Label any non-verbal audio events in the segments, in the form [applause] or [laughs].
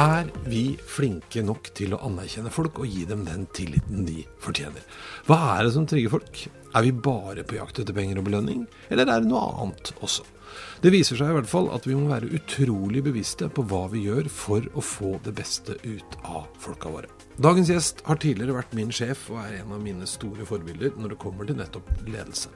Er vi flinke nok til å anerkjenne folk og gi dem den tilliten de fortjener? Hva er det som trigger folk? Er vi bare på jakt etter penger og belønning, eller er det noe annet også? Det viser seg i hvert fall at vi må være utrolig bevisste på hva vi gjør for å få det beste ut av folka våre. Dagens gjest har tidligere vært min sjef og er en av mine store forbilder når det kommer til nettopp ledelse.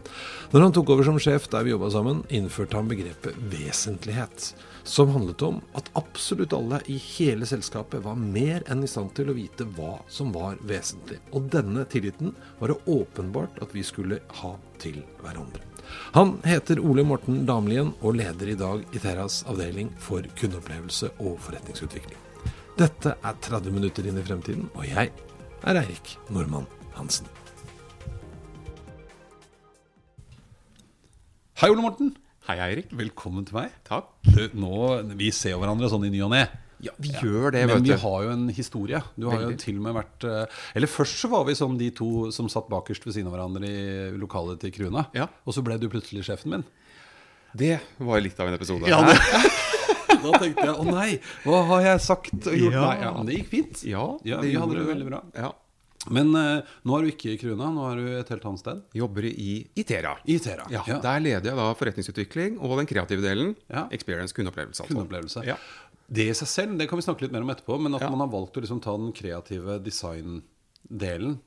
Når han tok over som sjef der vi jobba sammen, innførte han begrepet vesentlighet, som handlet om at absolutt alle i hele selskapet var mer enn i stand til å vite hva som var vesentlig. Og denne tilliten var det åpenbart at vi skulle ha til hverandre. Han heter Ole Morten Damlien og leder i dag Iteras avdeling for kundeopplevelse og forretningsutvikling. Dette er 30 minutter inn i fremtiden, og jeg er Eirik Normann Hansen. Hei, Ole Morten. Hei, Eirik. Velkommen til meg. Takk. Du, nå, vi ser jo hverandre sånn i ny og ne. Ja, vi gjør det, Men vet vi har jo en historie. Du har jo til og med vært eh, Eller først så var vi som de to som satt bakerst ved siden av hverandre i lokalet til Kruna. Ja. Og så ble du plutselig sjefen min. Det var litt av en episode. Ja, det, [laughs] da tenkte jeg å nei, hva har jeg sagt og gjort? Ja. Nei, ja, men det gikk fint. Ja, Ja, vi hadde det veldig bra. Ja. Men uh, nå er du ikke i Kruna, nå er du et helt annet sted. Jobber i Itera. I Ja, Ja, Der leder jeg da forretningsutvikling og den kreative delen. Ja. Experience kundeopplevelse. Altså. Kundeopplevelse. Ja. Det i seg selv det kan vi snakke litt mer om etterpå, men at man har valgt å liksom ta den kreative design-delen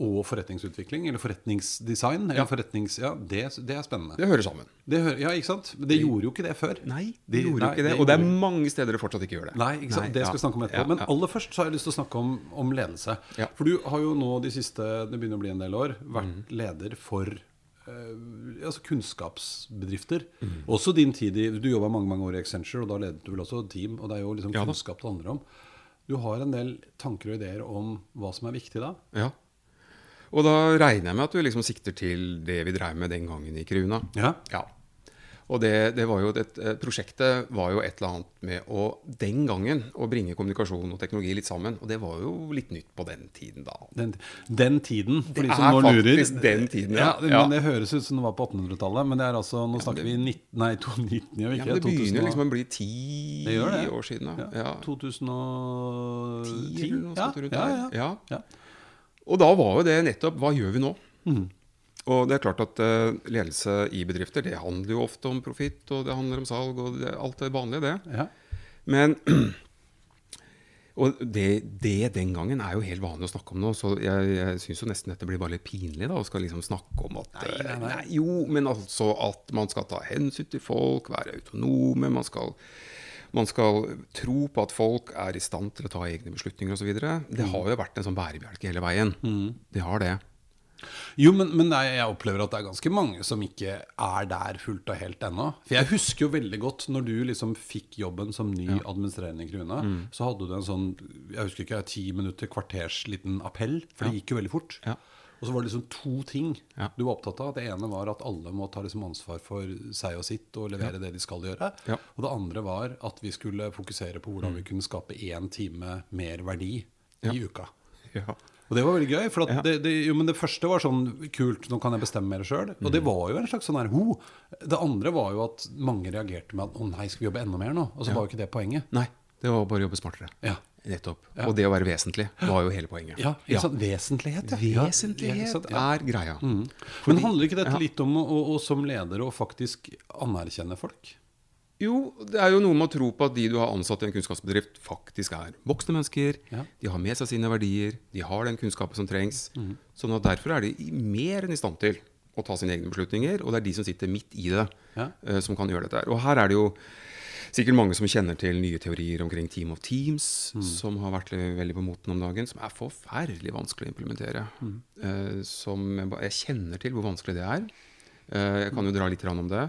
og forretningsutvikling, eller forretningsdesign, eller Ja. forretnings... Ja, det, det er spennende. Det hører sammen. Det hører, ja, ikke sant? Men det gjorde jo ikke det før. Nei, De- det gjorde nei, ikke det. Og det er mange steder det fortsatt ikke gjør det. Nei, ikke sant? Nei, det skal vi snakke om etterpå. Men aller først så har jeg lyst til å snakke om, om ledelse. For du har jo nå de siste, det begynner å bli en del år, vært Mhm. leder for Uh, altså kunnskapsbedrifter. Mm. Også din tid i Du jobba mange mange år i Accenture, og da ledet du vel også team. Og det er jo liksom Ja kunnskap det handler om. Du har en del tanker og ideer om hva som er viktig da. Ja. Og da regner jeg med at du liksom sikter til det vi dreiv med den gangen i Kruna. Ja. Ja. Og det, det var jo et, eh, prosjektet var jo et eller annet med å den gangen å bringe kommunikasjon og teknologi litt sammen. Og det var jo litt nytt på den tiden da. Den, den tiden, for Det de som er nå lurer. faktisk den tiden, ja. ja. men Ja. Det høres ut som det var på 1800-tallet, men det er altså, nå snakker vi 19, nei, 2019, gjør vi Ja, ikke? men det begynner 2000 jo liksom å bli ti Det det. år siden. da. Ja, Ja. 2010? Ti eller noe ja, sånt rundt ja, der. ja. Ja. Og da var jo det nettopp hva gjør vi nå? Mm. Og det er klart at uh, ledelse i bedrifter det handler jo ofte om profitt, og det handler om salg, og det, alt det vanlige, det. Ja. Men [clears throat] Og det, det den gangen er jo helt vanlig å snakke om nå, så jeg, jeg syns jo nesten dette blir bare litt pinlig, da, å skal liksom snakke om at Nei, nei, nei. Jo, men altså at man skal ta hensyn til folk, være autonome, man skal man skal tro på at folk er i stand til å ta egne beslutninger osv. Det Mm. har jo vært en sånn bærebjelke hele veien. Det har det. Jo, men, men jeg opplever at det er ganske mange som ikke er der fullt og helt ennå. For jeg husker jo veldig godt når du liksom fikk jobben som ny administrerende i Kruna, Mm. så hadde du en sånn, jeg husker ikke, ti minutter, kvarters liten appell, for det gikk jo veldig fort. Ja. Og så var det liksom to ting Ja. du var opptatt av. Det ene var at alle må ta liksom ansvar for seg og sitt og levere det de skal gjøre. Ja. Mm. Og det andre var at vi skulle fokusere på hvordan vi kunne skape én time mer verdi Ja. i uka. Ja. Og det var veldig gøy. For at Ja. det, det, jo, men det første var sånn kult, nå kan jeg bestemme mer sjøl. Og Mm. det var jo en slags sånn her ho. Det andre var jo at mange reagerte med at å nei, skal vi jobbe enda mer nå? Og så var jo ikke det poenget. Nei, det var bare å jobbe smartere. Ja. Nettopp. Ja. Og det å være vesentlig var jo hele poenget. Ja, ikke sant? Vesentlighet, ja. Vesentlighet? Ja. er greia. Men handler ikke dette litt om å, å, å som leder å faktisk anerkjenne folk? Jo, det er jo noe med å tro på at de du har ansatt i en kunnskapsbedrift, faktisk er voksne mennesker. Ja. De har med seg sine verdier, de har den kunnskapen som trengs. Mm. Sånn at derfor er de mer enn i stand til å ta sine egne beslutninger. Og det er de som sitter midt i det, Ja. uh, som kan gjøre dette. Og her er det jo sikkert mange som kjenner til nye teorier omkring Team of Teams, mm. som har vært veldig på moten om dagen, som er forferdelig vanskelig å implementere. Mm. Uh, som jeg, jeg kjenner til hvor vanskelig det er. Uh, Jeg kan jo dra litt om det.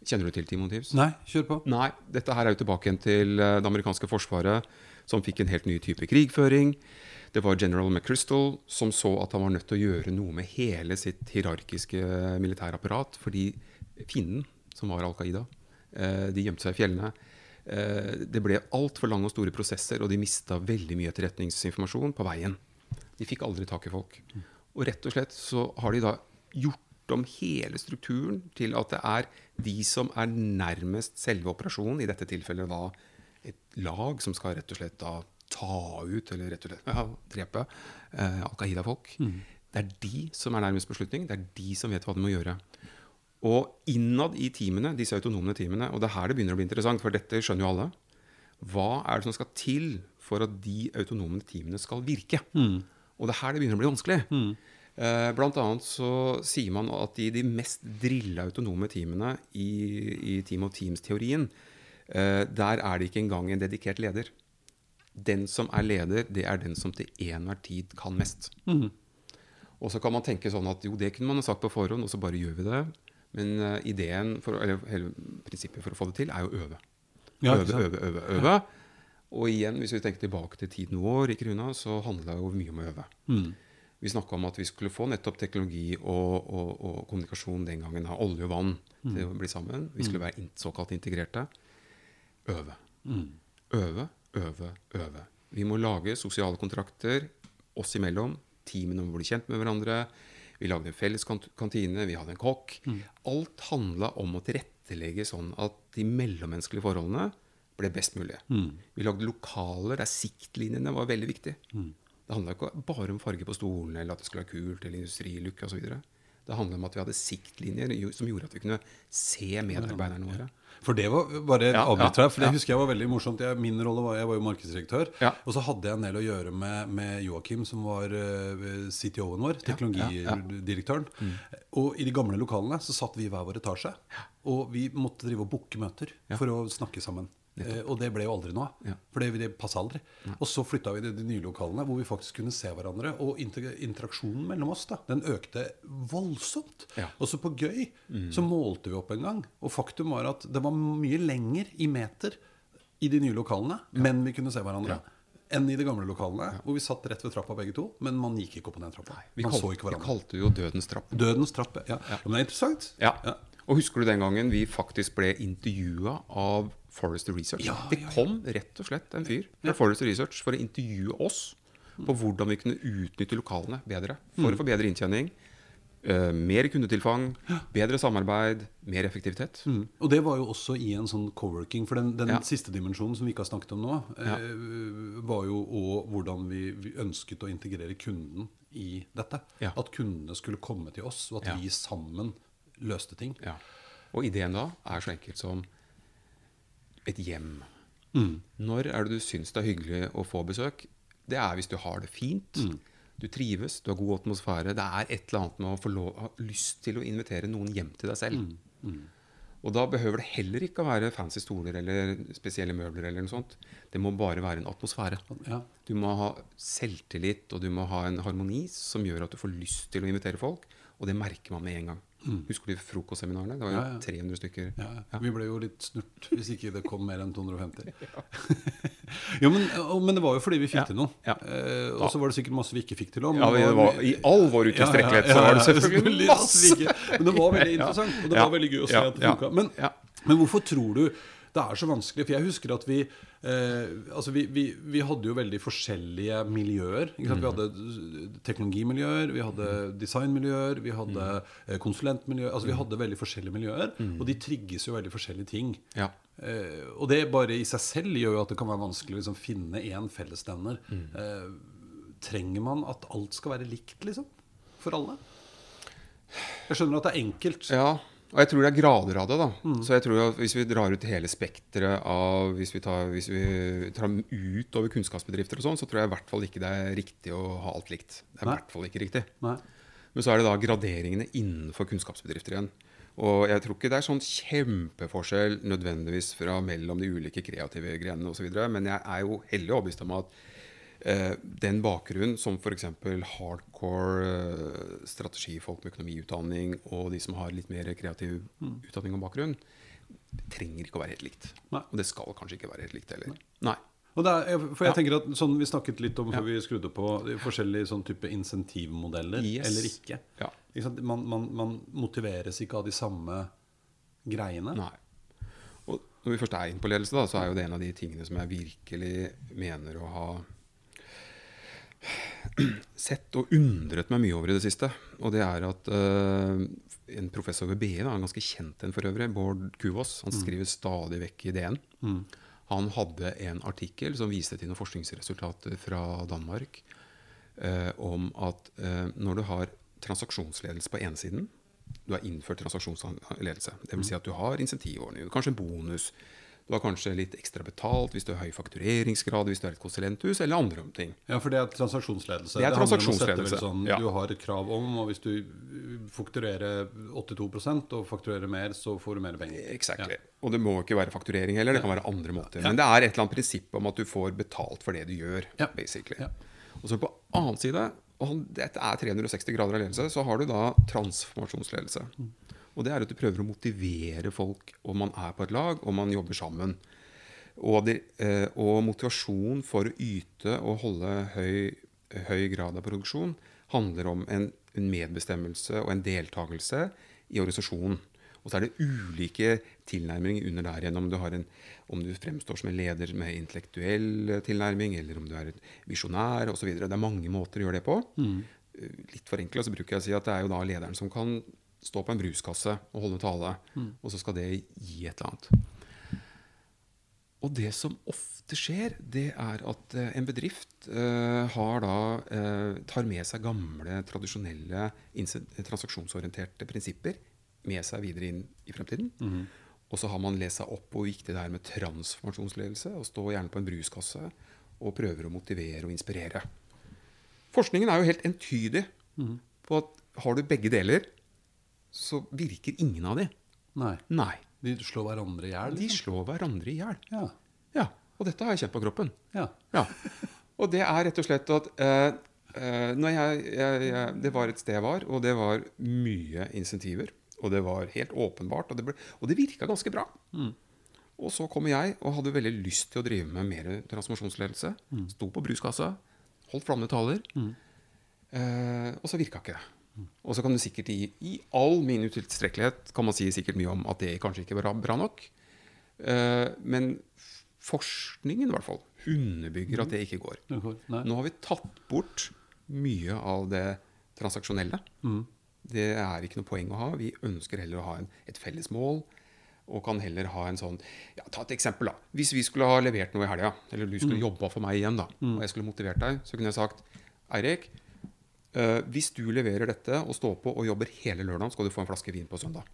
Kjenner du til Team of Teams? Nei, kjør på. Nei, dette her er jo tilbake igjen til eh, det amerikanske forsvaret, som fikk en helt ny type krigføring. Det var general McChrystal som så at han var nødt til å gjøre noe med hele sitt hierarkiske militærapparat, fordi fienden, som var Al Qaida, de gjemte seg i fjellene. Eh, Det ble altfor lange og store prosesser, og de mista veldig mye etterretningsinformasjon på veien. De fikk aldri tak i folk. Og rett og slett så har de da gjort om hele strukturen til at det er de som er nærmest selve operasjonen, i dette tilfellet da et lag som skal rett og slett da ta ut, eller rett og slett ja, drepe eh, Al Qaida-folk. Det er de som er nærmest beslutning. Det er de som vet hva de må gjøre. Og innad i teamene, disse autonome teamene, og det er her det begynner å bli interessant, for dette skjønner jo alle, hva er det som skal til for at de autonome teamene skal virke? Og det er her det begynner å bli vanskelig. Mm. Blant annet så sier man at i de mest drilla autonome teamene i, i Team of Teams-teorien, eh, der er det ikke engang en dedikert leder. Den som er leder, det er den som til enhver tid kan mest. Og så kan man tenke sånn at jo, det kunne man ha sagt på forhånd, og så bare gjør vi det. Men eh, ideen, for, eller hele prinsippet for å få det til, er jo å øve. Ja, øve, øve, øve, øve. Og igjen, hvis vi tenker tilbake til tiden vår i Kruna, så handla det jo mye om å øve. Mm. Vi snakka om at vi skulle få nettopp teknologi og, og, og kommunikasjon den gangen av olje og vann til å bli sammen. Vi skulle være in såkalt integrerte. Øve. Øve, øve, øve. Vi må lage sosiale kontrakter oss imellom. Teamene må bli kjent med hverandre. Vi lagde en felles kantine, vi hadde en kokk. Alt handla om å tilrettelegge sånn at de mellommenneskelige forholdene ble best mulig. Vi lagde lokaler der siktlinjene var veldig viktig. Det handla ikke bare om farge på stolene eller at det skulle være kult eller industrilukke osv. Det handlet om at vi hadde siktlinjer som gjorde at vi kunne se medarbeiderne våre. For det var bare Ja, avbryter deg, for det ja. husker jeg var veldig morsomt. Jeg, min rolle var, jeg var jo markedsdirektør. Ja. Og så hadde jeg en del å gjøre med, med Joakim, som var uh, CTO-en vår. Teknologidirektøren. Og i de gamle lokalene så satt vi i hver vår etasje. Og vi måtte drive og booke møter for å snakke sammen. Eh, og det ble jo aldri noe av. Ja. For det, det passa aldri. Og så flytta vi til de nye lokalene hvor vi faktisk kunne se hverandre. Og interaksjonen mellom oss da, den økte voldsomt. Ja. Og så på gøy så målte vi opp en gang. Og faktum var at det var mye lenger i meter i de nye lokalene, men vi kunne se hverandre. Enn i de gamle lokalene, hvor vi satt rett ved trappa begge to. Men man gikk ikke opp på den trappa. Vi, Man kal så ikke vi kalte jo Dødens trapp. Dødens trappe. Ja. ja. Men det er interessant. Ja. Og husker du den gangen vi faktisk ble intervjua av Forester Research? Ja, det kom rett og slett en fyr fra Forest Research for å intervjue oss på hvordan vi kunne utnytte lokalene bedre. For å få bedre inntjening, Uh, mer kundetilfang, bedre samarbeid, mer effektivitet. Mm. Og det var jo også i en sånn coworking. For den, den Ja. siste dimensjonen som vi ikke har snakket om nå, uh, var jo òg hvordan vi, vi ønsket å integrere kunden i dette. Ja. At kundene skulle komme til oss, og at vi sammen løste ting. Og ideen da er så enkelt som et hjem. Mm. Når er det du syns det er hyggelig å få besøk? Det er hvis du har det fint. Mm. Du trives, du har god atmosfære. Det er et eller annet med å få lov, ha lyst til å invitere noen hjem til deg selv. Mm. Og da behøver det heller ikke å være fancy stoler eller spesielle møbler. eller noe sånt. Det må bare være en atmosfære. Ja. Du må ha selvtillit og du må ha en harmoni som gjør at du får lyst til å invitere folk. Og det merker man med en gang. Husker du frokostseminarene? Det var jo Mm. Ja, ja. 300 stykker. Ja. Vi ble jo litt snurt hvis ikke det kom mer enn 250. [laughs] [laughs] jo, men, men det var jo fordi vi fikk til noe. ja. Eh, og så var det sikkert masse vi ikke fikk til òg. I all vår utilstrekkelighet så var det selvfølgelig masse! Men det var veldig [laughs] interessant, og det var veldig gøy å se at det funka. Men, men hvorfor tror du det er så vanskelig? For jeg husker at vi eh, altså vi, vi, vi hadde jo veldig forskjellige miljøer. Vi Mm. hadde teknologimiljøer, vi hadde designmiljøer, vi hadde eh, konsulentmiljøer. Altså vi hadde veldig forskjellige miljøer, og de trigges jo veldig forskjellige ting. Mm. Ja. Eh, og det bare i seg selv gjør jo at det kan være vanskelig å liksom, finne én fellesnevner. Mm. Eh, trenger man at alt skal være likt, liksom? For alle? Jeg skjønner at det er enkelt. Ja, og jeg tror det er grader av det. da. Mm. Så jeg tror at Hvis vi drar ut hele spekteret av Hvis vi tar, hvis vi tar ut over kunnskapsbedrifter og sånn, så tror jeg i hvert fall ikke det er riktig å ha alt likt. Det er i hvert fall ikke riktig. Nei. Men så er det da graderingene innenfor kunnskapsbedrifter igjen. Og jeg tror ikke det er sånn kjempeforskjell nødvendigvis fra mellom de ulike kreative grenene osv. Men jeg er jo hellig overbevist om at eh, den bakgrunnen som f.eks. hardcore eh, strategifolk med økonomiutdanning og de som har litt mer kreativ utdanning og bakgrunn, trenger ikke å være helt likt. Nei. Og det skal kanskje ikke være helt likt heller. Nei. Og det er, for jeg Ja. tenker at sånn, Vi snakket litt om før Ja. vi skrudde på forskjellige sånn type insentivmodeller Yes. eller ikke. Ja. ikke? Man, man, man motiveres ikke av de samme greiene. Nei. Og når vi først er inne på ledelse, da, så er jo det en av de tingene som jeg virkelig mener å ha sett og undret meg mye over i det siste. Og det er at uh, en professor ved BI, da, en ganske kjent en for øvrig, Bård Kuvås, han skriver stadig vekk i DN. Han hadde en artikkel som viste til noen forskningsresultater fra Danmark uh, om at uh, når du har transaksjonsledelse på ene siden Du har innført transaksjonsledelse. Dvs. Si at du har insentivordninger, kanskje en bonus. Du har kanskje litt ekstra betalt hvis du har høy faktureringsgrad, hvis du er et konsulenthus, eller andre om ting. Ja, for det er transaksjonsledelse. Det er transaksjonsledelse, Det Sånn, ja. Du har et krav om, og hvis du uh, fakturerer 82 og fakturerer mer, så får du mer penger. Exactly. Ja. Og det må ikke være fakturering heller, det kan være andre måter. Men det er et eller annet prinsipp om at du får betalt for det du gjør. Basically. Ja. Og så på annen side, og dette er 360 grader av ledelse, så har du da transformasjonsledelse. Og det er at du prøver å motivere folk, om man er på et lag, og man jobber sammen. Og, de, eh, og motivasjon for å yte og holde høy, høy grad av produksjon handler om en, en medbestemmelse og en deltakelse i organisasjonen. Og så er det ulike tilnærminger under der igjen. Om du, har en, om du fremstår som en leder med intellektuell tilnærming, eller om du er visjonær osv. Det er mange måter å gjøre det på. Mm. Litt forenkla så bruker jeg å si at det er jo da lederen som kan stå på en bruskasse og holde tale, og så skal det gi et eller annet. Og det som ofte skjer, det er at eh, en bedrift uh, har da, uh, tar med seg gamle, tradisjonelle, transaksjonsorienterte prinsipper med seg videre inn i fremtiden. Og så har man lest seg opp på hvor viktig det er med transformasjonsledelse, og stå gjerne på en bruskasse og prøver å motivere og inspirere. Forskningen er jo helt entydig på at har du begge deler, så virker ingen av de. Nei. Nei. De slår hverandre i hjel? De Liksom. slår hverandre i hjel. Ja. Ja, og dette har jeg kjent på kroppen. ja. Ja. Og det er rett og slett at eh, eh, når jeg, jeg, jeg, Det var et sted jeg var, og det var mye insentiver. Og det var helt åpenbart, og det, ble, og det virka ganske bra. Og så kommer jeg og hadde veldig lyst til å drive med mer transformasjonsledelse. Sto på bruskassa, holdt flammende taler. Eh, og så virka ikke det. Og så kan du sikkert i, i all min utilstrekkelighet kan man si sikkert mye om at det kanskje ikke var bra nok. Eh, men forskningen i hvert fall underbygger at det ikke går. Nå har vi tatt bort mye av det transaksjonelle. Det er ikke noe poeng å ha. Vi ønsker heller å ha en, et felles mål. Og kan heller ha en sånn ja, Ta et eksempel. da. Hvis vi skulle ha levert noe i helga, eller du skulle jobba for meg igjen, da, og jeg skulle motivert deg, så kunne jeg sagt Eirik, eh, hvis du leverer dette og står på og jobber hele lørdagen, skal du få en flaske vin på søndag.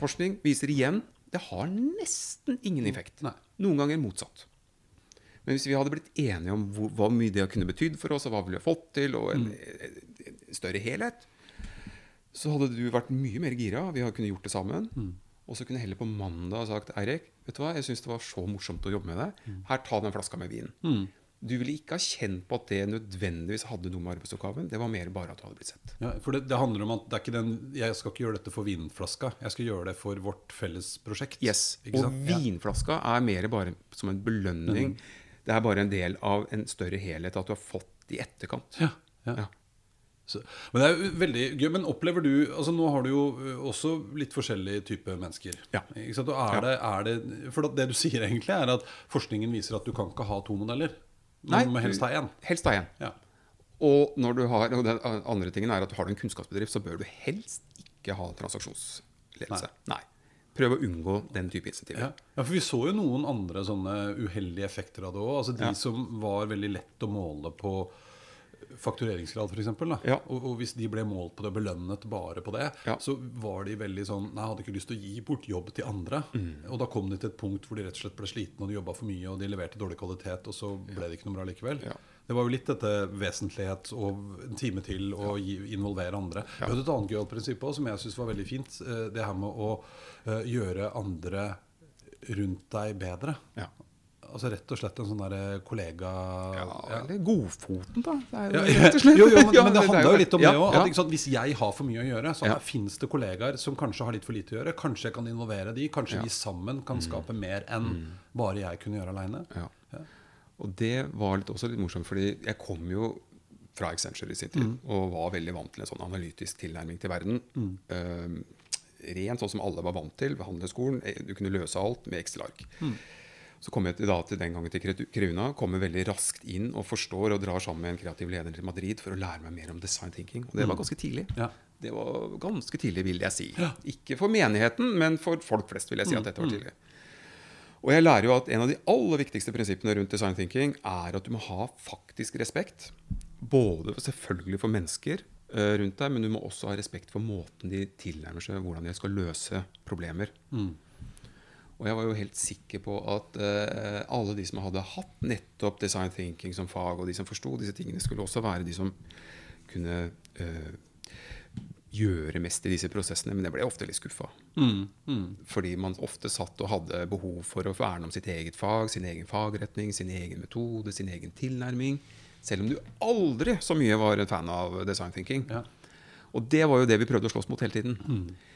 Forskning viser igjen det har nesten ingen effekt. Nei. Noen ganger motsatt. Men hvis vi hadde blitt enige om hvor, hva mye det kunne betydd for oss, og hva vi ville fått til, og en, en større helhet, så hadde du vært mye mer gira. Vi hadde kunnet gjort det sammen. Og så kunne jeg heller på mandag sagt Eirik, vet du hva, jeg syns det var så morsomt å jobbe med deg. Her, ta den flaska med vin. Du ville ikke ha kjent på at det nødvendigvis hadde noe med arbeidsoppgaven. Det var mer bare at du hadde blitt sett. Ja, for det, det handler om at det er ikke den, jeg skal ikke gjøre dette for vinflaska, jeg skal gjøre det for vårt felles prosjekt. Yes. Og vinflaska er mer bare som en belønning. Det er bare en del av en større helhet at du har fått i etterkant. Ja, ja. Ja. Så, men det er jo veldig gøy. Men opplever du altså Nå har du jo også litt forskjellige typer mennesker. Ja. Ikke sant? Og er Ja. det, er det, for det du sier egentlig, er at forskningen viser at du kan ikke ha to modeller. Du Nei, må helst ha én. Helst ha én. Ja. Og, når du har, og den andre tingen er at har du en kunnskapsbedrift, så bør du helst ikke ha transaksjonsledelse. Nei. Prøv å unngå den type insentiver. Ja. ja, for vi så jo noen andre sånne uheldige effekter av det òg. Altså de Ja. som var veldig lett å måle på faktureringsgrad, f.eks. Ja. Og, og hvis de ble målt på det, og belønnet bare på det, Ja. så var de veldig sånn Nei, jeg hadde ikke lyst til å gi bort jobb til andre. Mm. Og da kom de til et punkt hvor de rett og slett ble slitne, og de jobba for mye, og de leverte dårlig kvalitet, og så ble det ikke noe bra likevel. Ja. Det var jo litt dette vesentlighet og en time til å gi, involvere andre. Vi hadde et annet gøyalt prinsipp også, som jeg syns var veldig fint. eh, Det her med å eh, gjøre andre rundt deg bedre. Ja. Altså rett og slett en sånn der kollega Ja, ja. Eller godfoten, da. Det er jo rett og slett. jo, jo, men, men det er handler jo litt om ja, det òg. ja. Hvis jeg har for mye å gjøre, så Ja. finnes det kollegaer som kanskje har litt for lite å gjøre. Kanskje jeg kan involvere de. Kanskje Ja. Mm. vi sammen kan skape mer enn bare jeg kunne gjøre aleine. Ja. Ja. Og det var litt, også litt morsomt, fordi jeg kom jo fra Accenture i sin tid og var veldig vant til en sånn analytisk tilnærming til verden. Eh, rent sånn som alle var vant til ved handelsskolen. Eh, Du kunne løse alt med Excel-ark. Så kom jeg til, da, til den gangen til Creuna, kommer veldig raskt inn og forstår og drar sammen med en kreativ leder til Madrid for å lære meg mer om design thinking. Og det var ganske tidlig. Ja. Det var ganske tidlig, vil jeg si. Ikke for menigheten, men for folk flest vil jeg si at dette var tidlig. Og jeg lærer jo at en av de aller viktigste prinsippene rundt design thinking er at du må ha faktisk respekt. Både selvfølgelig for mennesker eh, rundt deg, men du må også ha respekt for måten de tilnærmer seg hvordan de skal løse problemer. Og jeg var jo helt sikker på at uh, alle de som hadde hatt nettopp design thinking som fag, og de som forsto disse tingene, skulle også være de som kunne uh, gjøre mest i disse prosessene. Men jeg ble ofte litt skuffa. Fordi man ofte satt og hadde behov for å verne om sitt eget fag, sin egen fagretning, sin egen metode, sin egen tilnærming. Selv om du aldri så mye var en fan av design thinking. Ja. Og det var jo det vi prøvde å slåss mot hele tiden. Eh,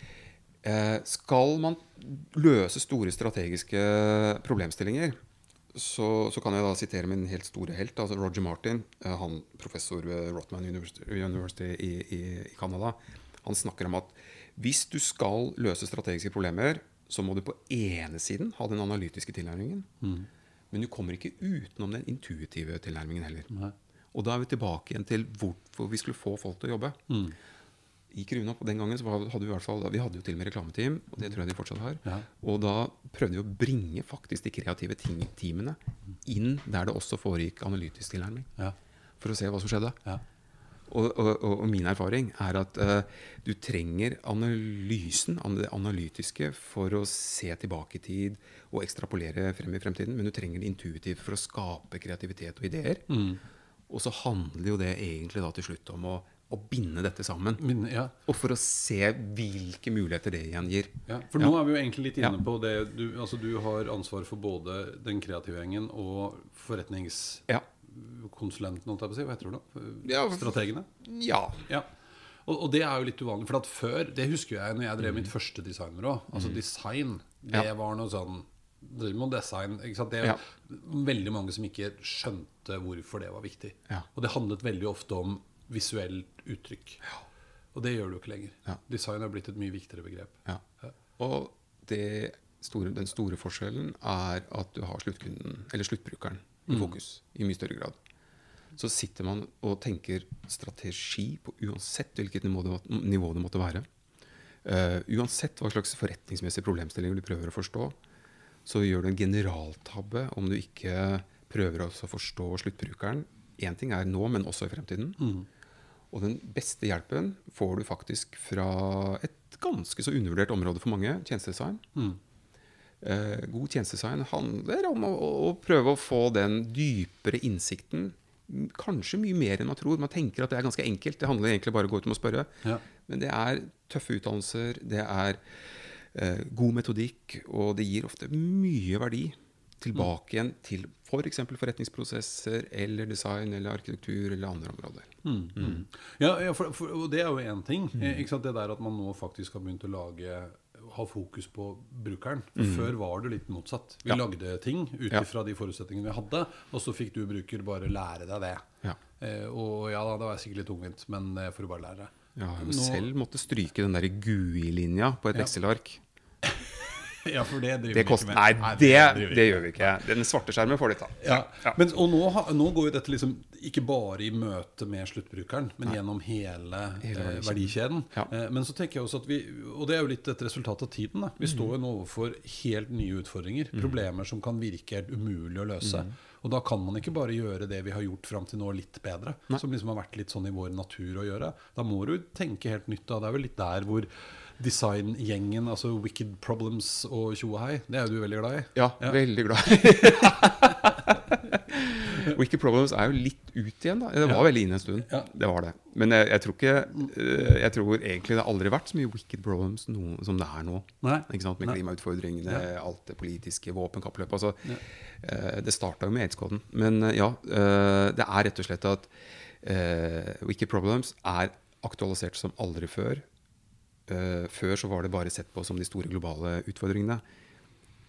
skal man løse store strategiske problemstillinger, så, så kan jeg da sitere min helt store helt, altså Roger Martin, eh, han professor ved Rotman University, i, i, i Canada. Han snakker om at hvis du skal løse strategiske problemer, så må du på ene siden ha den analytiske tilnærmingen. Men du kommer ikke utenom den intuitive tilnærmingen heller. Nei. Og da er vi tilbake igjen til hvorfor vi skulle få folk til å jobbe. I Kruna på den gangen så hadde vi i hvert fall Vi hadde jo til og med reklameteam, og det tror jeg de fortsatt har. Ja. Og da prøvde vi å bringe faktisk de kreative ting, teamene inn der det også foregikk analytisk tilnærming. Ja. For å se hva som skjedde. Ja. Og, og, og, min erfaring er at uh, du trenger analysen, det analytiske, for å se tilbake i tid og ekstrapolere frem i fremtiden. Men du trenger det intuitive for å skape kreativitet og ideer. Og så handler jo det egentlig da til slutt om å, å binde dette sammen. Binde, ja. Og for å se hvilke muligheter det igjen gir. Ja, for nå er vi jo egentlig litt inne på det du, altså du har ansvar for både den kreative gjengen og forretningskonsulenten, holdt jeg på å si. Hva heter det da? Strategene? ja. Ja. Og, og det er jo litt uvanlig. For at før, det husker jeg når jeg drev mitt første designbyrå. Altså design, det Mm. Var noe sånn Driver med design? Det er Ja. veldig mange som ikke skjønte hvorfor det var viktig. Ja. Og det handlet veldig ofte om visuelt uttrykk. Og det gjør du ikke lenger. Ja. Design har blitt et mye viktigere begrep. Ja. Og det store, den store forskjellen er at du har sluttkunden, eller sluttbrukeren, i fokus i mye større grad. Så sitter man og tenker strategi på uansett hvilket nivå det, nivå det måtte være. Uh, uansett hva slags forretningsmessige problemstillinger du prøver å forstå, så gjør du en generaltabbe om du ikke prøver også å forstå sluttbrukeren. Én ting er nå, men også i fremtiden. Og den beste hjelpen får du faktisk fra et ganske så undervurdert område for mange, tjenestedesign. Eh, god tjenestedesign handler om å, å prøve å få den dypere innsikten. Kanskje mye mer enn man tror. Man tenker at det er ganske enkelt. Det handler egentlig bare om å gå ut og spørre. Ja. Men det er tøffe utdannelser, det er eh, god metodikk, og det gir ofte mye verdi tilbake igjen til f.eks. For forretningsprosesser eller design eller arkitektur eller andre områder. Ja, ja for, for, og det er jo én ting. eh, sant? Det der at man nå faktisk har begynt å lage ha fokus på brukeren. Før var det litt motsatt. Vi Ja. lagde ting ut Ja. de forutsetningene vi hadde, og så fikk du bruker bare lære deg det. Ja. Eh, og ja da, det var sikkert litt tungvint, men jeg får du bare lære. Ja, jeg Nå- selv måtte stryke den der GUI-linja på et. Excel-ark. [laughs] Ja, for det driver Det vi ikke med. Nei, Nei det, det, vi det gjør vi ikke. Den svarte skjermen får de ta. Ja. Ja. Men, og nå, nå går jo dette liksom ikke bare i møte med sluttbrukeren, men gjennom hele, Hele eh, verdikjeden. Ja. Eh, men så tenker jeg også at vi Og det er jo litt et resultat av tiden. Da. Mm. Vi står jo nå overfor helt nye utfordringer. Problemer som kan virke helt umulig å løse. Mm. Og da kan man ikke bare gjøre det vi har gjort fram til nå, litt bedre. Som liksom har vært litt sånn i vår natur å gjøre. Da må du tenke helt nytt. Da. Det er vel litt der hvor designgjengen, altså Wicked Problems og tjo og hei, det er du veldig glad i. Ja, veldig glad. i. [laughs] Wicked Problems er jo litt ut igjen, da. Det var veldig inne en stund. Ja. Det var det. Men jeg, jeg tror ikke eh, Jeg tror egentlig det har aldri vært så mye Wicked Problems nå, som det er nå. Nei. Ikke sant? Med Nei. klimautfordringene, alt det politiske, våpenkappløpet. Altså, uh, det starta jo med aids-koden. Men uh, ja, uh, det er rett og slett at Wicked Problems er aktualisert som aldri før. Eh, før så var det bare sett på som de store globale utfordringene.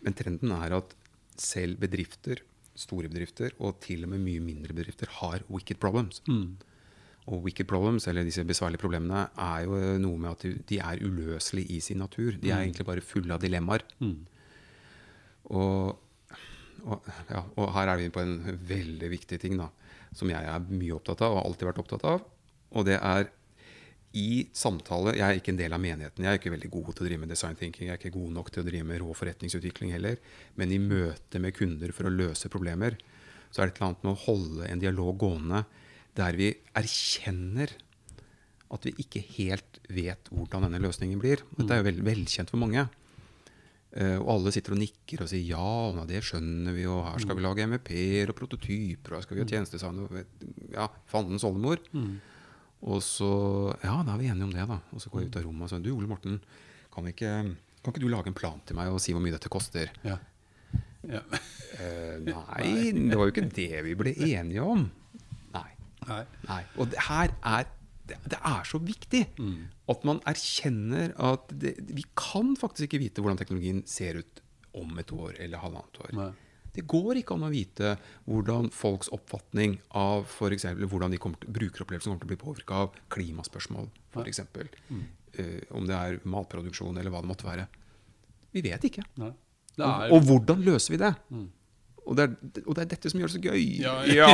Men trenden er at selv bedrifter, store bedrifter, og til og med mye mindre bedrifter, har wicked problems. Og wicked problems, eller disse besværlige problemene, er jo noe med at de- er uløselige i sin natur. De er egentlig bare fulle av dilemmaer. Og, og, ja, og her er vi på en veldig viktig ting da, som jeg er mye opptatt av, og alltid vært opptatt av. Og det er i samtale Jeg er ikke en del av menigheten. Jeg er ikke veldig god til å drive med design thinking. Jeg er ikke god nok til å drive med rå forretningsutvikling heller. Men i møte med kunder for å løse problemer, så er det et eller annet med å holde en dialog gående der vi erkjenner at vi ikke helt vet hvordan denne løsningen blir. Dette er jo vel, velkjent for mange. Eh, og alle sitter og nikker og sier ja, ja, det skjønner vi, og her skal vi lage MVP-er og prototyper, og her skal vi ha tjenestedesign og ja, fandens oldemor. Og så Ja, da er vi enige om det, da. Og så går jeg ut av rommet og sier du, Ole Morten, kan, ikke, kan ikke du lage en plan til meg og si hvor mye dette koster? Ja. Ja. Uh, [laughs] nei, det var jo ikke det vi ble enige om. Nei. Nei. Nei. Og det her er det, det er så viktig at man erkjenner at det, vi kan faktisk ikke vite hvordan teknologien ser ut om et år eller halvannet år. Nei. Det går ikke an å vite hvordan folks oppfatning av for eksempel, hvordan de kommer til, brukeropplevelsen kommer til å bli påvirka av klimaspørsmål, f.eks. Uh, om det er matproduksjon eller hva det måtte være. Vi vet ikke. Det Og, er, og hvordan løser vi det? Og, det er, og det er dette som gjør det så gøy. Ja, [laughs] Ja.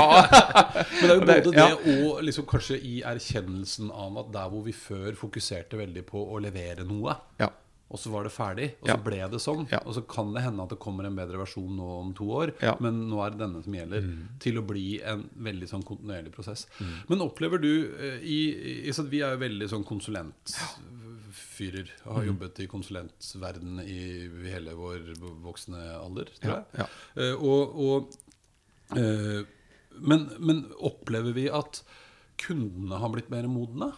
Men det er jo Det- både ja. det og liksom kanskje i erkjennelsen av at der hvor vi før fokuserte veldig på å levere noe, Ja. Og så var det ferdig, og så ble det sånn. Ja. Og så kan det hende at det kommer en bedre versjon nå om to år, Ja. men nå er det denne som gjelder. Mm. Til å bli en veldig sånn kontinuerlig prosess. Men opplever du eh, i, i Vi er jo veldig sånn konsulentfyrer. Og Mm. har jobbet i konsulentverden i hele vår voksne alder, tror jeg. ja. Eh, og, og eh, men, men opplever vi at kundene har blitt mer modne?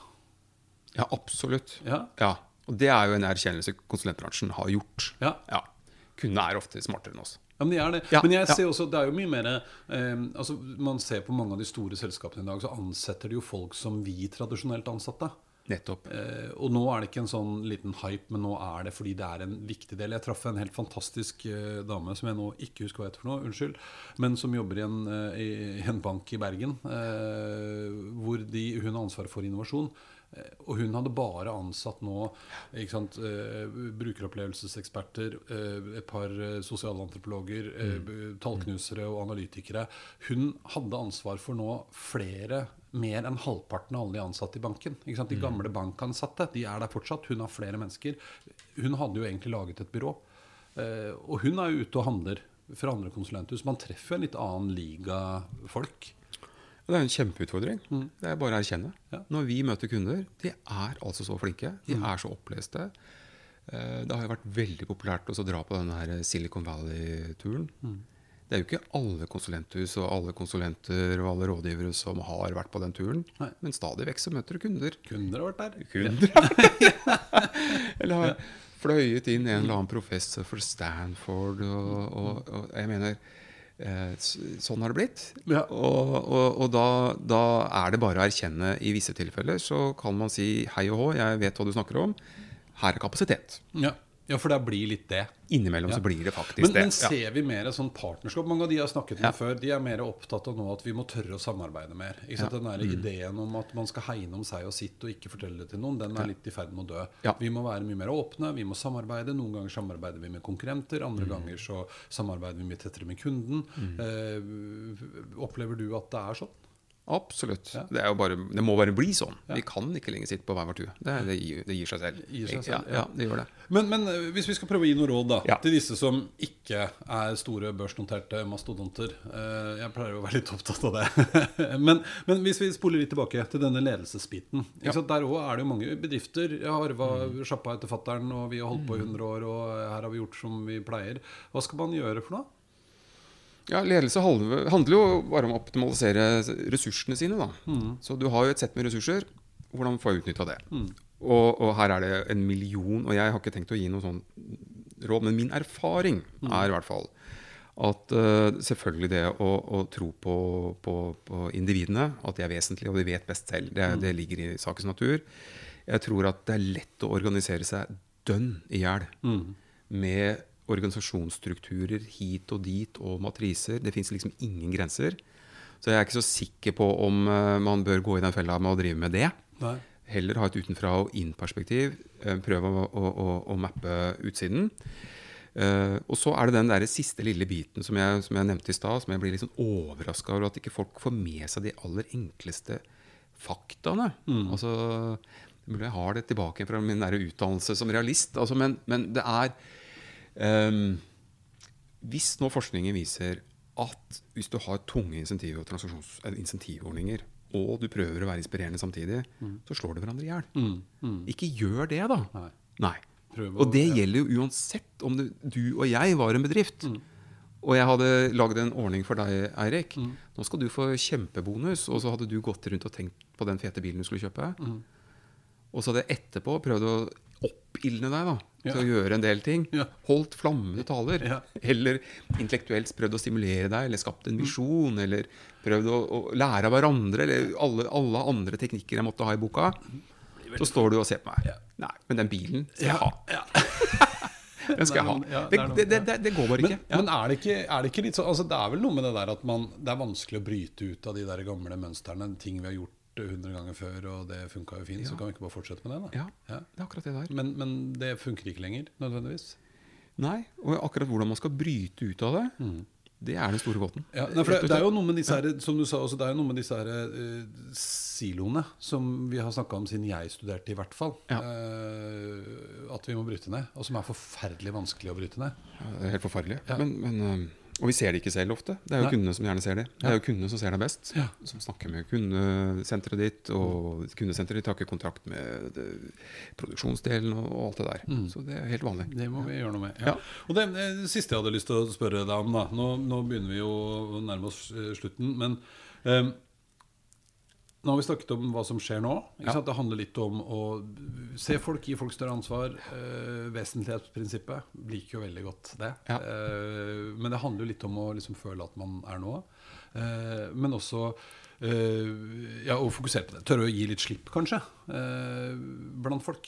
ja, absolutt. Ja. Ja. Og det er jo en erkjennelse konsulentbransjen har gjort. Ja. Kundene er ofte smartere enn oss. Ja, men, de er det. Ja, men jeg ja. ser også, det er jo mye mer eh, altså Man ser på mange av de store selskapene i dag, så ansetter de jo folk som vi tradisjonelt ansatte. Nettopp. Eh, og nå er det ikke en sånn liten hype, men nå er det fordi det er en viktig del. Jeg traff en helt fantastisk eh, dame som jeg nå ikke husker hva heter for noe, unnskyld, men som jobber i en, eh, i, i en bank i Bergen, eh, hvor de, hun har ansvaret for innovasjon. Eh, Og hun hadde bare ansatt nå ikke sant, eh, brukeropplevelseseksperter, eh, et par sosialantropologer, eh, tallknusere og analytikere. Hun hadde ansvar for nå flere, mer enn halvparten av alle de ansatte i banken. De gamle bankansatte de er der fortsatt. Hun har flere mennesker. Hun hadde jo egentlig laget et byrå. Og hun er jo ute og handler fra andre konsulenthus. Man treffer jo en litt annen liga folk. Det er en kjempeutfordring. Det er bare å erkjenne. Mm. Ja. Mm. Når vi møter kunder, de er altså så flinke. De er så oppleste. Eh, Det har jo vært veldig populært å dra på denne her Silicon Valley-turen. Mm. Det er jo ikke alle konsulenthus og alle konsulenter og alle rådgivere som har vært på den turen. Nei. Men stadig vekk så møter du kunder. Kunder har vært der. Kunder [laughs] Eller har fløyet inn en eller annen professor for Stanford. Og, og, og jeg mener Sånn har det blitt. Ja. Og, og, og da, da er det bare å erkjenne i visse tilfeller. Så kan man si hei og hå, jeg vet hva du snakker om. Her er kapasitet. Ja. Ja, for det blir litt det. Innimellom Ja. så blir det faktisk Men, det. men ser vi mer sånn partnerskap? Mange av de jeg har snakket med Ja. før, de er mer opptatt av nå at vi må tørre å samarbeide mer. Den Mm. ideen om at man skal hegne om seg og sitt og ikke fortelle det til noen, den er litt i ferd med å dø. Ja. Vi må være mye mer åpne, vi må samarbeide. Noen ganger samarbeider vi med konkurrenter, andre Mm. ganger så samarbeider vi mye tettere med kunden. Eh, opplever du at det er sånn? Absolutt. Ja. Det, bare, det må bare bli sånn. Ja. Vi kan ikke lenger sitte på hver vår tue. Det, det, gir, det gir seg selv. Gir seg selv, ja, det gjør det. Men, men eh, hvis vi skal prøve å gi noe råd da, til disse som ikke er store børsnoterte mastodonter eh, Jeg pleier jo å være litt opptatt av det. [laughs] men, men hvis vi spoler litt tilbake til denne ledelsesbiten. Der òg er det jo mange bedrifter. Jeg har arva sjappa etter fattern, og vi har holdt på i 100 år, og her har vi gjort som vi pleier. Hva skal man gjøre for noe? Ja, Ledelse handler, jo bare om å optimalisere ressursene sine. da. Så du har jo et sett med ressurser. Hvordan får jeg utnytta det? Og, og her er det en million, og jeg har ikke tenkt å gi noe sånn råd, men min erfaring er i hvert fall at uh, selvfølgelig det å, å tro på, på, på individene, at de er vesentlige, og de vet best selv, det, det ligger i sakens natur. Jeg tror at det er lett å organisere seg dønn i hjel med organisasjonsstrukturer hit og dit og matriser. Det fins liksom ingen grenser. Så jeg er ikke så sikker på om eh, man bør gå i den fella med å drive med det. Nei. Heller ha et utenfra og inn-perspektiv. eh, Prøve å, å, å, å mappe utsiden. Uh, og så er det den der siste lille biten som jeg, som jeg nevnte i stad, som jeg blir litt sånn overraska over at ikke folk får med seg de aller enkleste faktaene. Altså, Mulig jeg har det tilbake fra min der utdannelse som realist, altså, men, men det er Hvis nå forskningen viser at hvis du har tunge insentiv- og insentivordninger, og du prøver å være inspirerende samtidig, så slår det hverandre i hjel. Ikke gjør det, da. Nei. Nei. Å- Og det ja. gjelder jo uansett om du, du og jeg var en bedrift. Og jeg hadde lagd en ordning for deg, Eirik. Nå skal du få kjempebonus. Og så hadde du gått rundt og tenkt på den fete bilen du skulle kjøpe. Og så hadde jeg etterpå prøvd å oppildne deg da, til å gjøre en del ting. Holdt flammende taler. Eller intellektuelt prøvd å stimulere deg, eller skapt en visjon. Eller prøvd å, å lære av hverandre, eller alle, alle andre teknikker jeg måtte ha i boka. Så står du og ser på meg. Nei, men den bilen skal jeg ha. [laughs] Den skal jeg ha. Det er det Det, er det, går bare ikke. men er, det ikke, er det ikke litt sånn altså Det er vel noe med det der at man, det er vanskelig å bryte ut av de der gamle mønstrene. Ting vi har gjort 100 ganger før, og det funka jo fint. Så kan vi ikke bare fortsette med det? da Ja, Ja. det er akkurat det der. Men, men det funker ikke lenger, nødvendigvis. Nei, og akkurat hvordan man skal bryte ut av det, det er den store gåten. Ja, det, det er jo noe med disse her, som du sa også, det er jo noe med disse her, uh, siloene som vi har snakka om siden jeg studerte, i hvert fall. Ja. Uh, at vi må bryte ned. Og som er forferdelig vanskelig å bryte ned. Ja, det er helt forferdelig. Ja. Men, men, øhm, og vi ser det ikke selv ofte. Det er jo Nei. kundene som gjerne ser det. Det er jo kundene som ser deg best. Ja. Som snakker med kundesenteret ditt, og kundesenteret ditt har ikke kontrakt med produksjonsdelen og, alt det der. Så det er helt vanlig. Det må vi gjøre noe med. Ja. Ja. Og det, eh, det siste jeg hadde lyst til å spørre deg om, da Nå, nå begynner vi jo å nærme oss eh, slutten, men eh, nå har vi snakket om hva som skjer nå. Ja. Det handler litt om å se folk, gi folk større ansvar. Eh, vesentlighetsprinsippet liker jo veldig godt det. Ja. Eh, men det handler jo litt om å liksom føle at man er noe. Eh, men også eh, ja, å fokusere på det. Tørre å gi litt slipp, kanskje, eh, blant folk.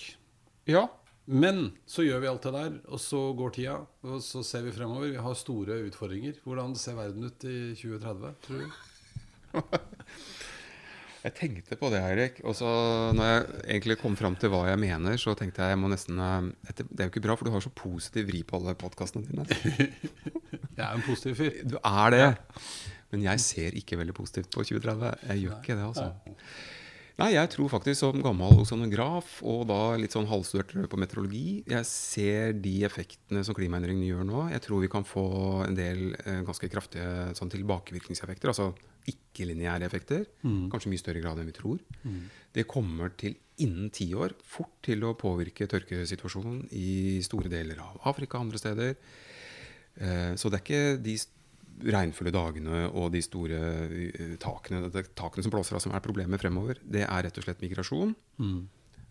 Ja. Men så gjør vi alt det der, og så går tida, og så ser vi fremover. Vi har store utfordringer. Hvordan ser verden ut i 2030, tror du? [laughs] Jeg tenkte på det, Eirik. Og så når jeg egentlig kom fram til hva jeg mener, så tenkte jeg jeg må nesten øh, Det er jo ikke bra, for du har så positiv vri på alle podkastene dine. [laughs] Jeg er en positiv fyr. Du er det. Men jeg ser ikke veldig positivt på 2030. Jeg gjør ikke det, altså. Nei, jeg tror faktisk som gammel oksonograf, og da litt sånn halvstudert på meteorologi Jeg ser de effektene som klimaendringene gjør nå. Jeg tror vi kan få en del eh, ganske kraftige sånn tilbakevirkningseffekter. Altså ikke-lineære effekter. Kanskje mye større grad enn vi tror. Det kommer til innen ti år fort til å påvirke tørkesituasjonen i store deler av Afrika og andre steder. Eh, Så det er ikke de s- regnfulle dagene og de store eh, takene, takene som blåser av, som er problemet fremover. Det er rett og slett migrasjon.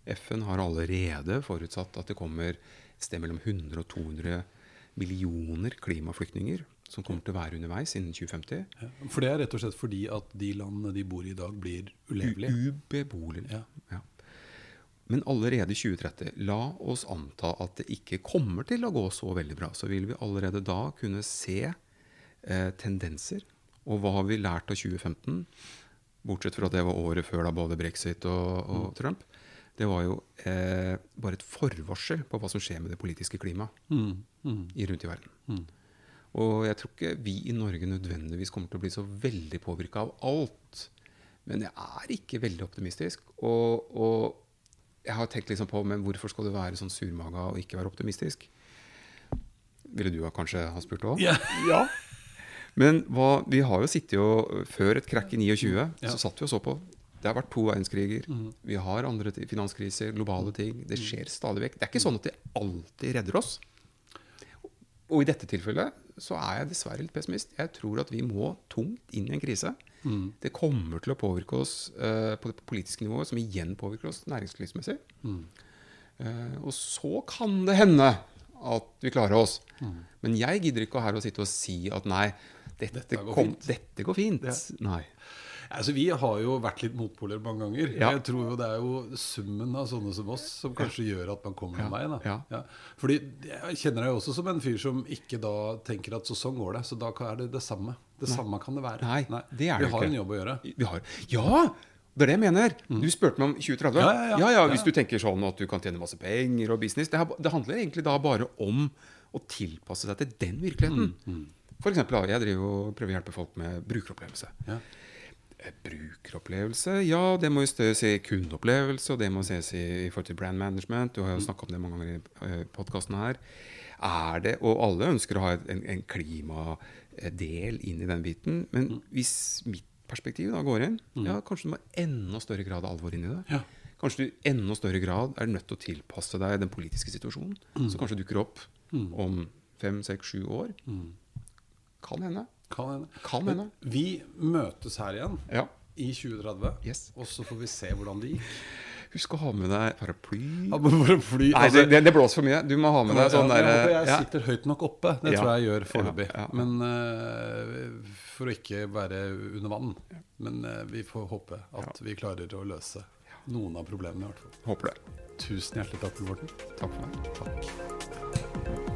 FN har allerede forutsatt at det kommer et sted mellom 100 og 200 millioner klimaflyktninger som kommer til å være underveis innen 2050. Ja. For det er rett og slett fordi at de landene de bor i i dag, blir ulevelige. Ubeboelige. Ja. Ja. Men allerede i 2030, la oss anta at det ikke kommer til å gå så veldig bra, så vil vi allerede da kunne se eh, tendenser. Og hva har vi lært av 2015? Bortsett fra at det var året før da både brexit og, og Trump. Det var jo eh, bare et forvarsel på hva som skjer med det politiske klimaet Mm, mm, rundt i verden. mm. Og jeg tror ikke vi i Norge nødvendigvis kommer til å bli så veldig påvirka av alt. Men jeg er ikke veldig optimistisk. Og, og jeg har tenkt liksom på men hvorfor skal du være sånn surmaga og ikke være optimistisk? Ville du kanskje ha spurt òg? Ja. Men hva, vi har jo sittet jo Før et krakk i 29, Ja. så satt vi og så på. Det har vært to verdenskriger. Vi har andre finanskriser, globale ting. Det skjer stadig vekk. Det er ikke sånn at det alltid redder oss. Og i dette tilfellet så er jeg dessverre litt pessimist. Jeg tror at vi må tungt inn i en krise. Mm. Det kommer til å påvirke oss uh, på det politiske nivået, som igjen påvirker oss næringslivsmessig. Mm. Uh, og så kan det hende at vi klarer oss. Mm. Men jeg gidder ikke her å sitte og si at nei, dette, Dette går kom, fint. dette går fint. Ja. Nei. Altså, vi har jo vært litt motpoler mange ganger. Ja. Jeg tror jo Det er jo summen av sånne som oss som kanskje gjør at man kommer Ja. meg. Da. Ja. Fordi Jeg kjenner deg også som en fyr som ikke da tenker at så sånn går det. Så da er det det samme. Det samme kan det være. Nei, det er det vi har ikke. en jobb å gjøre. Vi har, ja! Det er det jeg mener. Du spurte meg om 2030. Mm. Ja, ja, ja. Ja, Hvis ja. du tenker sånn at du kan tjene masse penger og business. Det, har- det handler egentlig da bare om å tilpasse seg til den virkeligheten. Mm, For eksempel, jeg driver og prøver å hjelpe folk med brukeropplevelse. Ja. Eh, Brukeropplevelse, ja, det må jo ses i kundeopplevelse, og det må ses i, i forhold til brand management. Du har jo snakka om det mange ganger i uh, podkasten her. Er det, Og alle ønsker å ha en, en klimadel inn i den biten. Men hvis mitt perspektiv da går inn, ja, kanskje du må enda større grad av alvor inn i det. Ja. Kanskje du i enda større grad er nødt til å tilpasse deg den politiske situasjonen, som kanskje dukker opp om fem, seks, sju år. Kan hende. Kan hende. Kan hende. Vi møtes her igjen Ja. i 2030, Yes. og så får vi se hvordan det gikk. Husk å ha med deg paraply. Ja, fly, Nei, altså- det, det, blåser for mye. Du må ha med deg sånn ja, jeg der jeg ja. sitter høyt nok oppe. Det tror jeg jeg gjør foreløpig. Men uh, For å ikke være under vann. Men uh, vi får håpe at vi klarer å løse noen av problemene, i hvert fall. Håper det. Tusen hjertelig takk, Morten. Takk for meg. Takk.